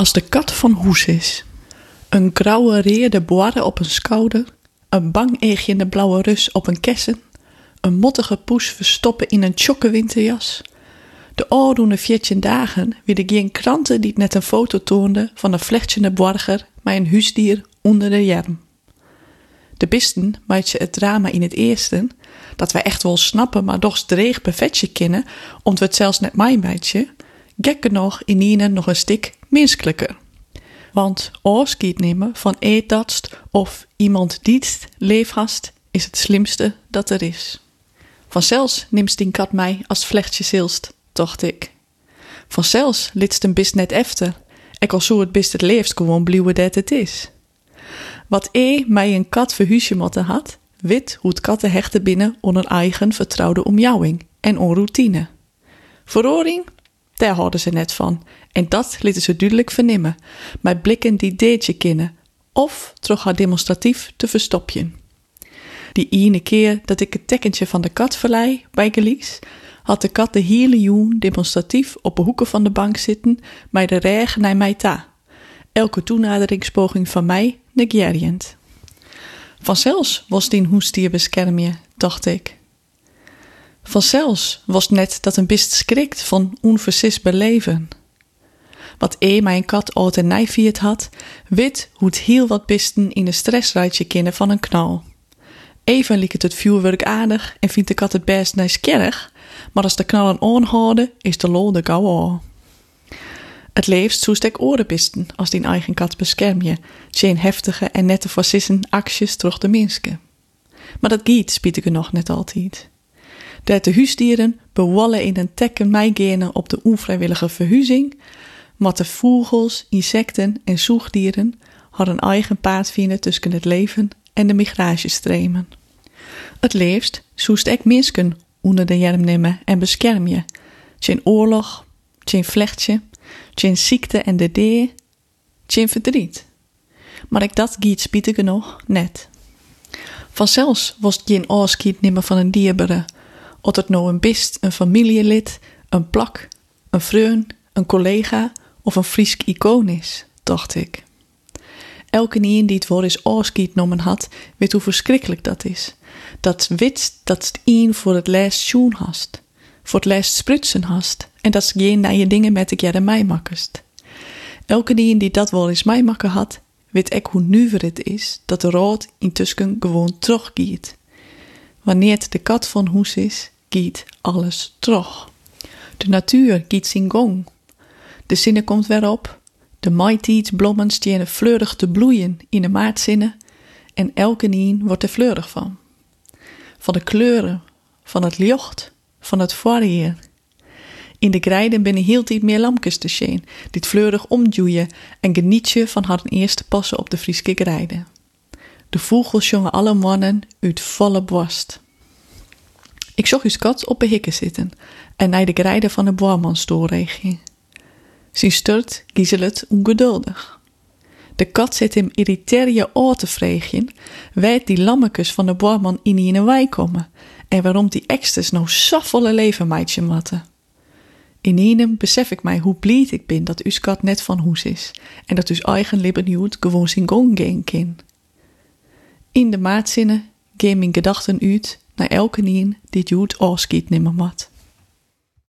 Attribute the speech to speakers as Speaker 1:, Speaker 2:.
Speaker 1: Als de kat van Hoes is. Een grauwe reerde boarde op een schouder. Een bang eegje in de blauwe rus op een kessen. Een mottige poes verstoppen in een tjokke winterjas. De oordoende veertien dagen weer geen kranten die net een foto toonden van een vlechtjende borger met een huisdier onder de jerm. De bisten maatje het drama in het eerste, dat wij echt wel snappen, maar doch dreig bevetje kennen, omdat we het zelfs net mijn beetje, gekke nog in nog een stuk menselijker. Want oorskiet nemen van eetdatst of iemand dienst leefhast is het slimste dat er is. Vanzelfs neemt die kat mij als vlechtje zilst, dacht ik. Vanzelfs lidst een bist net efter, ik al zo het bist het leefst gewoon blijven dat het is. Wat e mij een kat verhuisje motten had, wit hoe het katten hechten binnen onder eigen vertrouwde omjouwing en onroutine. Daar houden ze net van. En dat lieten ze duidelijk vernemen, met blikken die deedje kennen, of terug haar demonstratief te verstopjen. Die ene keer dat ik het tekkentje van de kat verlei bij Gelies, had de kat de hele joen demonstratief op de hoeken van de bank zitten, bij de reg naar mij ta. Elke toenaderingspoging van mij negerend. Vanzelfs was die hoestier beschermje, dacht ik. Vanzelfs was net dat een bist schrikt van onversisbaar leven. Wat e mijn kat altijd nijvierd had, wit hoe het heel wat bisten in een stressruitje kennen van een knal. Even liep het het vuurwerk aardig en vindt de kat het best nieuwsgierig, maar als de knallen onhouden, is de lol de gauw. Het leefst zoest ik orenbisten als die eigen kat bescherm je, geen heftige en nette fascissen acties terug de minske. Maar dat giet spiet nog net altijd. Dat de huisdieren bewallen in een tekken meigenen op de onvrijwillige verhuizing, maar de vogels, insecten en zoogdieren hadden eigen paard vinden tussen het leven en de migratiestremen. Het leefst zoest ik minsken onder de jerm nemen en bescherm je. Geen oorlog, geen vlechtje, geen ziekte en de dee, geen verdriet. Maar ik dat giet spietig genoeg net. Vanzelfs was geen oorskiet nimmer van een dierbere, of het nou een bist, een familielid, een plak, een vreun, een collega of een Friesk icoon is, dacht ik. Elke nien die het woord is oorskiet had, weet hoe verschrikkelijk dat is. Dat wit dat het een voor het laatst schoen hast, voor het laatst sprutsen hast, en dat geen naar je dingen met ik jij mij makkest. Elke nien die dat woord eens mij had, weet ik hoe nuver het is dat de rood intussen gewoon teruggiet. Wanneer het de kat van hoes is, giet alles terug. De natuur giet zijn gong. De zinnen komt weer op. De maaitiets blommen stenen fleurig te bloeien in de maartzinnen en elke nien wordt er fleurig van. Van de kleuren, van het licht, van het foirier. In de grijden binnen hield hij meer lampjes te zien, dit fleurig omduwen en genietje van haar eerste passen op de Frieske grijden. De vogels jongen alle mannen uit volle borst. Ik zag uw kat op een hikken zitten en naar de grijden van de boormans doorregie. Zijn sturt giezelet ongeduldig. De kat zit hem irriteerde oor te vregen, weet die lammekes van de boorman in in een wei komen en waarom die eksters nou safvolle leven meidje matten. In eenem besef ik mij hoe blied ik ben dat uw kat net van hoes is en dat uw eigen libbenjoet gewoon zijn gong kan. In de maatzinnen gaan mijn gedachten uit naar elke nien die joet oorskiet nimmer mat.